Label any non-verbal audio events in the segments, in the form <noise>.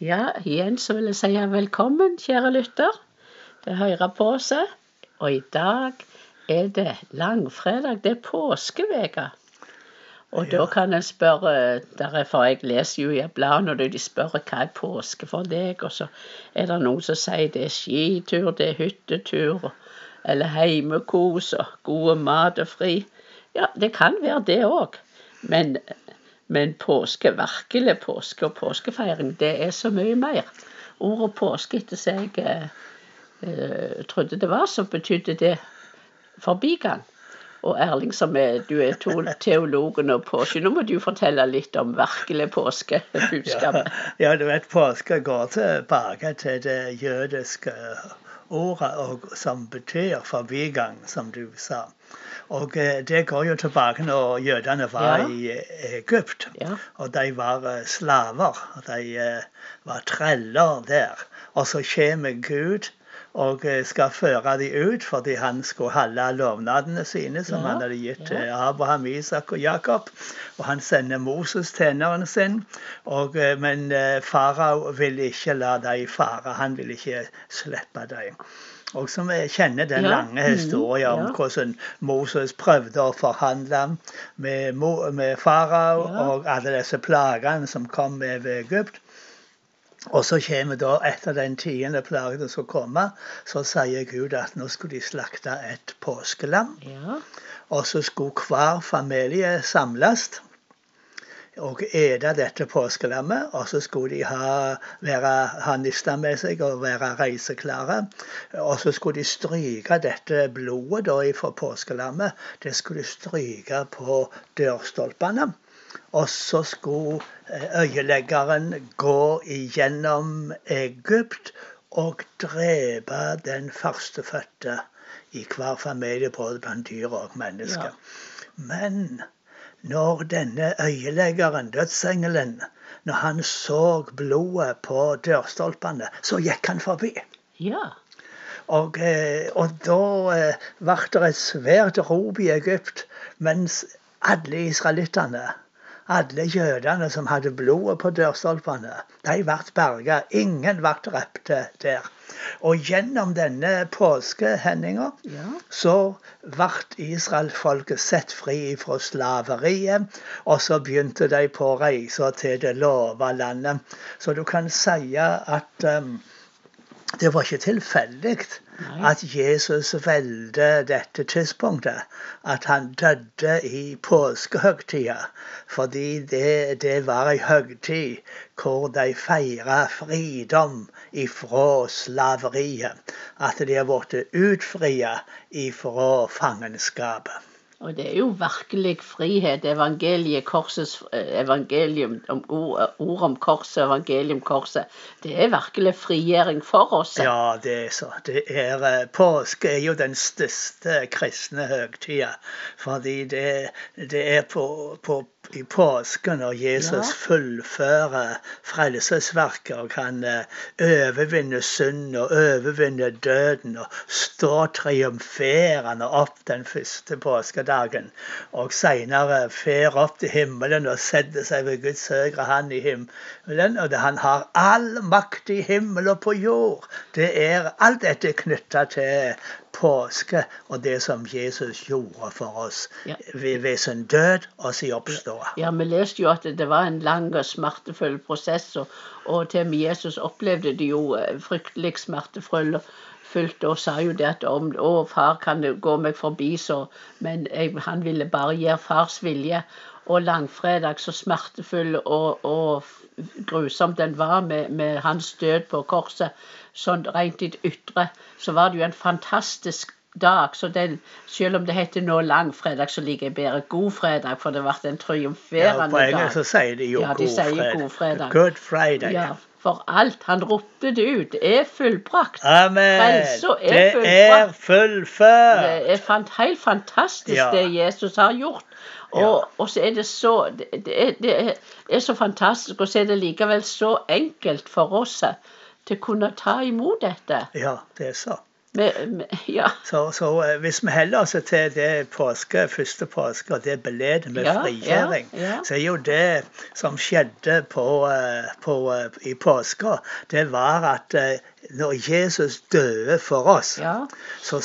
Ja, igjen så vil jeg si velkommen, kjære lytter, til Høyre på seg. Og i dag er det langfredag, det er påskeveke. Og da kan en spørre derfor Jeg leser jo i bladet når de spør hva er påske for deg, og så er det noen som sier det er skitur, det er hyttetur, eller heimekos og gode mat og fri. Ja, det kan være det òg. Men men påske, virkelig påske og påskefeiring, det er så mye mer. Ordet påske, etter som jeg eh, eh, trodde det var, så betydde det forbigang. Og Erling, som er, du er teologen og påske, nå må du fortelle litt om virkelig påskebudskapet. <laughs> Ja, ja, du vet, påske går tilbake til det jødiske ordet som betyr forbigang, som du sa. Og eh, det går jo tilbake når jødene var ja. i eh, Egypt. Ja. Og de var eh, slaver. og De var treller der. Og så kommer Gud og skal føre dem ut fordi han skulle holde lovnadene sine som ja. han hadde gitt til Abraham, Isak og Jakob. Og han sender Moses, tjeneren sin. Og, men farao vil ikke la dem fare. Han vil ikke slippe dem. Og som kjenner den ja. lange mm, historien om ja. hvordan Moses prøvde å forhandle med, med farao ja. og alle disse plagene som kom over Egypt. Og så kommer da, etter den tiende plagen som kommer, så sier Gud at nå skulle de slakte et påskelam. Og så skulle hver familie samles og ete dette påskelammet. Og så skulle de ha, være, ha nista med seg og være reiseklare. Og så skulle de stryke dette blodet da fra påskelammet. Det skulle de stryke på dørstolpene. Og så skulle eh, øyeleggeren gå igjennom Egypt og drepe den førstefødte i hver familie, både blant dyr og mennesker. Ja. Men når denne øyeleggeren, dødsengelen, når han så blodet på dørstolpene, så gikk han forbi. Ja. Og, eh, og da eh, ble det et svært rop i Egypt, mens alle israelittene, alle jødene som hadde blodet på dørstolpene, de ble berga. Ingen ble drept der. Og gjennom denne påskehendinga ja. så ble israelfolket sett fri fra slaveriet. Og så begynte de på reisa til det lova landet. Så du kan si at um, det var ikke tilfeldig at Jesus valgte dette tidspunktet. At han døde i påskehøgtida. Fordi det, det var ei høgtid hvor de feira fridom ifra slaveriet. At de har blitt utfria ifra fangenskapet. Og det er jo virkelig frihet. Evangeliet, korsets eh, evangelium, om ord, ord om korset, evangelium korset. Det er virkelig frigjøring for oss. Ja, det er så. Det er, eh, påske er jo den største kristne høgtida. Fordi det, det er på, på i påsken når Jesus ja. fullfører frelsesverket og kan eh, overvinne synd og overvinne døden og stå triumferende opp den første påskedagen. Og seinere fer opp til himmelen og setter seg ved Guds høyre hand i himmelen. Og han har all makt i himmel og på jord. Det er alt dette knytta til påske og det som Jesus gjorde for oss ja. ved, ved, sin død og sin oppstå. Ja, vi leste jo at det var en lang og smertefull prosess, og, og til og med Jesus opplevde det jo eh, fryktelig smertefullt. Og sa jo det at om å, far kan gå meg forbi, så Men jeg, han ville bare gjøre fars vilje. Og langfredag, så smertefull og, og grusom den var med, med hans død på korset, sånn rent i det ytre, så var det jo en fantastisk dag. Så den, selv om det heter nå langfredag, så liker jeg bedre god fredag, for det ble en triumferende dag. Ja, på engelsk så sier de jo ja, de god, sier god fredag. Good Friday. Ja, for alt. Han ropte det ut. Er fullbrakt. Amen. Frelsa er det fullbrakt. er fullført. Det er helt fantastisk, ja. det Jesus har gjort. Og, og, så er det så det, det, er, det, er, så fantastisk, og så er det likevel så enkelt for oss til å kunne ta imot dette. Ja, det er så. med, med, ja. Så, så eh, hvis vi heller oss til det påske, første påske, og det beledet med Ja, frigjøring, ja, så er jo det som skjedde på, eh, på, eh, i påska, det var at når Jesus døde for oss, ja. så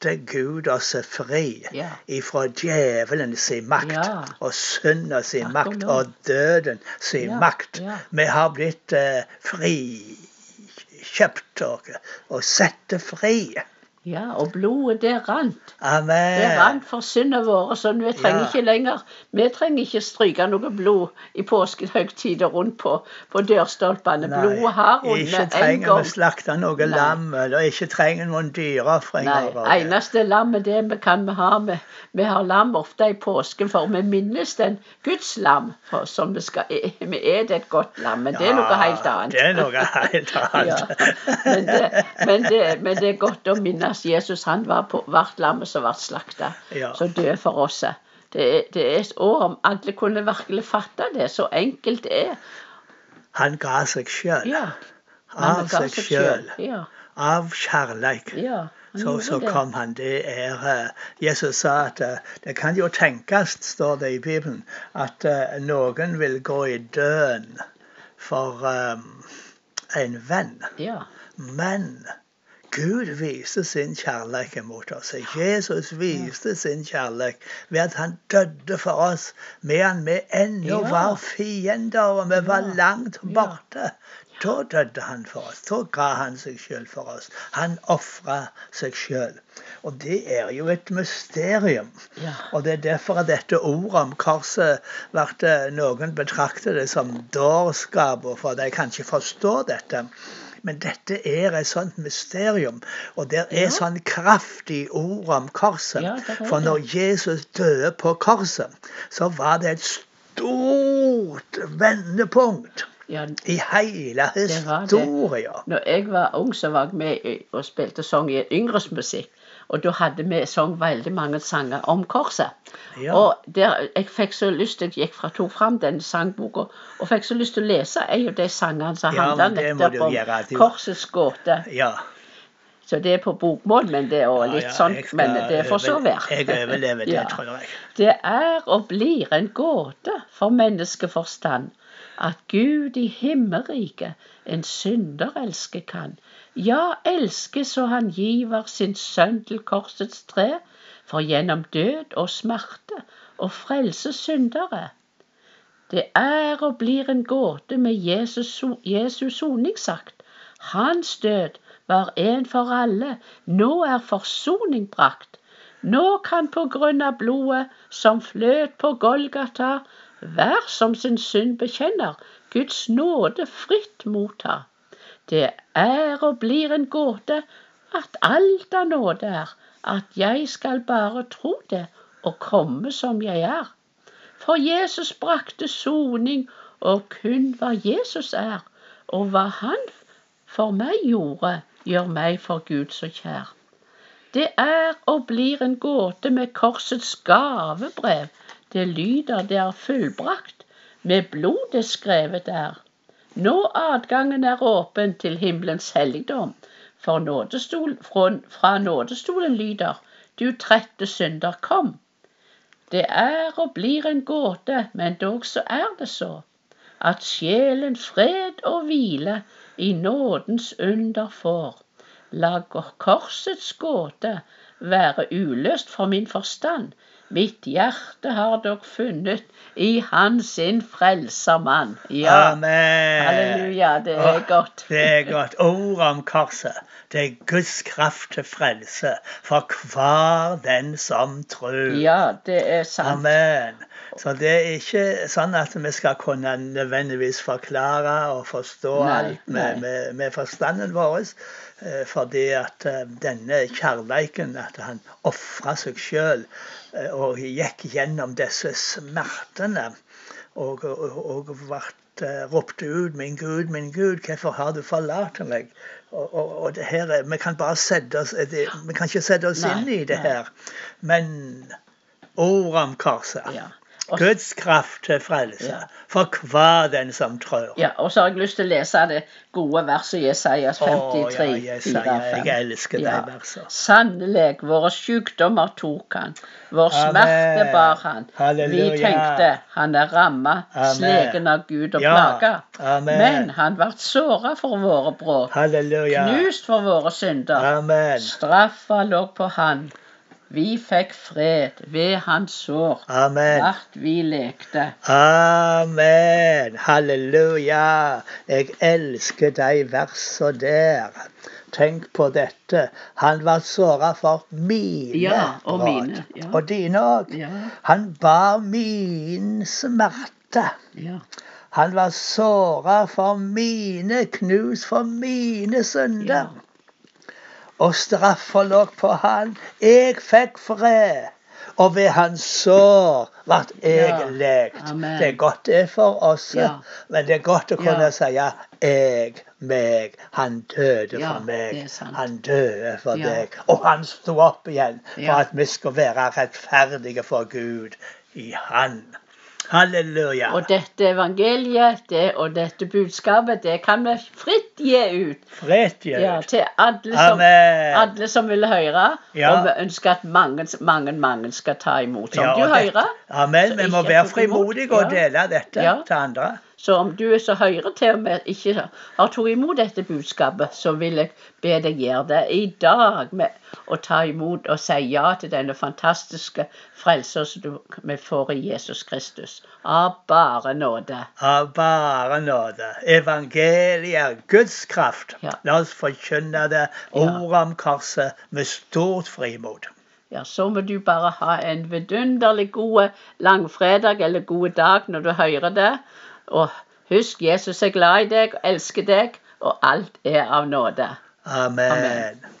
sette Gud oss fri Ja. ifra djevelen sin makt Ja. og synden sin makt og døden sin Ja, makt. Vi har blitt eh, frikjøpt og, og sette fri. Ja. Og blodet, det rant. Amen. Det rant for syndene våre, så vi trenger Ja. ikke lenger Vi trenger ikke stryke noe blod i påskehøgtider rundt på, på dørstolpene. Nei, Blodet har Ikke rundet en trenger vi slakte noe lam, eller ikke trenger noen dyreofringer. Nei, eneste lammet det vi kan vi ha med Vi har lam ofte i påsken, for vi minnes den Guds lam. For, som vi skal Vi er det et godt lam, men det er noe helt annet. Det er noe helt <laughs> annet. Ja, men, det, men, det, men det er godt å minnes Jesus. Han var på hvert lammet som ble slakta, Ja. som døde for oss. Det er, det er et år om alle kunne virkelig fatte det. Så enkelt det er. Han ga seg sjøl. Ja. Av seg sjøl. Ja. Av kjærleik. ja. Så, så kom han. Det er uh, Jesus sa at uh, det kan jo tenkes, står det i Bibelen, at uh, noen vil gå i døden for um, en venn. Ja. Men Gud viste sin kjærlighet mot oss. Jesus viste sin kjærlighet ved at han døde for oss medan vi ennå var fiender og vi var langt borte. Da døde han for oss. Da ga han seg sjøl for oss. Han ofra seg sjøl. Og det er jo et mysterium. Ja. Og det er derfor at dette ordet om korset ble noen betrakter det som dårskap, for de kan ikke forstå dette. Men dette er et sånt mysterium, og det er Ja. sånn kraft i ordet om korset. Ja, For når Jesus døde på korset, så var det et stort vendepunkt ja. i hele historia. Når jeg var ung, så var jeg med og spilte sang i yngres musikk. Og da hadde vi sang veldig mange sanger om korset. Ja. Og der, jeg fikk så lyst, jeg gikk fra tok fram den sangboka og fikk så lyst til å lese en av de sangene som Ja, må nettopp om gjøre, korsets gåte. Ja. Så det er på bokmål, men det er også litt ja, sånn, skal men det er for så verdt. Jeg overlever det, <laughs> Ja. tror jeg. Det er og blir en gåte for menneskeforstand at Gud i himmelriket en synderelske kan. Ja, elske så han giver sin sønn til korsets tre, for gjennom død og smerte å frelse syndere. Det er og blir en gåte med Jesus, Jesus soningsakt. Hans død var en for alle, nå er forsoning brakt. Nå kan på grunn av blodet som fløt på Golgata, hver som sin synd bekjenner, Guds nåde fritt motta. Det er og blir en gåte at alt av nåde er, at jeg skal bare tro det og komme som jeg er. For Jesus brakte soning, og kun hva Jesus er, og hva han for meg gjorde, gjør meg for Gud så kjær. Det er og blir en gåte med korsets gavebrev. Det lyder det er fullbrakt, med blodet skrevet er. Nå adgangen er åpen til himmelens helligdom, for nådestol, fra, fra nådestolen lyder du trette synder, kom. Det er og blir en gåte, men dog så er det så, at sjelen fred og hvile i nådens under får. La korsets gåte være uløst for min forstand. Mitt hjerte har dere funnet i Han sin frelsermann. Ja, Amen. halleluja, det er oh, godt. Det er godt. Ordet om korset. Det er Guds kraft til frelse for hver den som tror. Ja, det er sant. Amen. Så det er ikke sånn at vi skal kunne nødvendigvis forklare og forstå Nei, alt med, med, med forstanden vår. eh, Fordi at eh, denne kjærleiken, at han ofra seg sjøl og gikk gjennom disse smertene og, og, og ble eh, ropte ut 'Min Gud, min Gud, hvorfor har du forlatt meg?' Og, og, og det her, er- Vi kan bare sette oss det, Vi kan ikke sette oss Nei, inn i det nei. her. Men ordet om korset Ja. Guds kraft til frelse for hver den som tror. Ja, og så har jeg lyst til å lese det gode verset Jesajas 53, Å, ja, Jesaja, 4, jeg elsker de versene. Sannelig, våre sykdommer tok han, vår Amen. smerte bar han. Halleluja. Vi tenkte, han er ramma, slegen av Gud og Ja. plaga. Amen. Men han ble såra for våre Halleluja. knust for våre synder. Amen. Straffa lå på han. Vi fikk fred ved hans sår. Amen. Vart vi lekte. Amen. Halleluja. Jeg elsker de versene der. Tenk på dette. Han var såra for mine Ja, og brudd. mine, ja. Og dine òg. Ja, Han bar min smerte. ja. Han var såra for mine, knus, for mine synder. Og straffa lå på han. Jeg fikk fred. Og ved hans sår ble jeg lekt. Det er godt det for oss, Ja. men det er godt å kunne Ja. si ja, jeg, meg. Han døde for meg. Han døde for deg. Og han sto opp igjen for at vi skulle være rettferdige for Gud i Han. Halleluja. Og dette evangeliet det, og dette budskapet, det kan vi fritt gi ut Fritt gi ut. ja. til alle som, alle som vil høre. Ja. Og vi ønsker at mange, mange, mange skal ta imot. Som om Ja, du hører, Amen. Vi må være frimodige og dele dette Ja. til andre. Så om du er så høyre til og med ikke har tatt imot dette budskapet, så vil jeg be deg gjøre det i dag med å ta imot og si ja til denne fantastiske frelser som du, vi får i Jesus Kristus. Av bare nåde. Av bare nåde. Evangeliet er Guds kraft. Ja. La oss forkynne det ordet om korset med stort frimod. Ja, så må du bare ha en vidunderlig god langfredag eller god dag når du hører det. Og husk, Jesus er glad i deg og elsker deg, og alt er av nåde. Amen. Amen.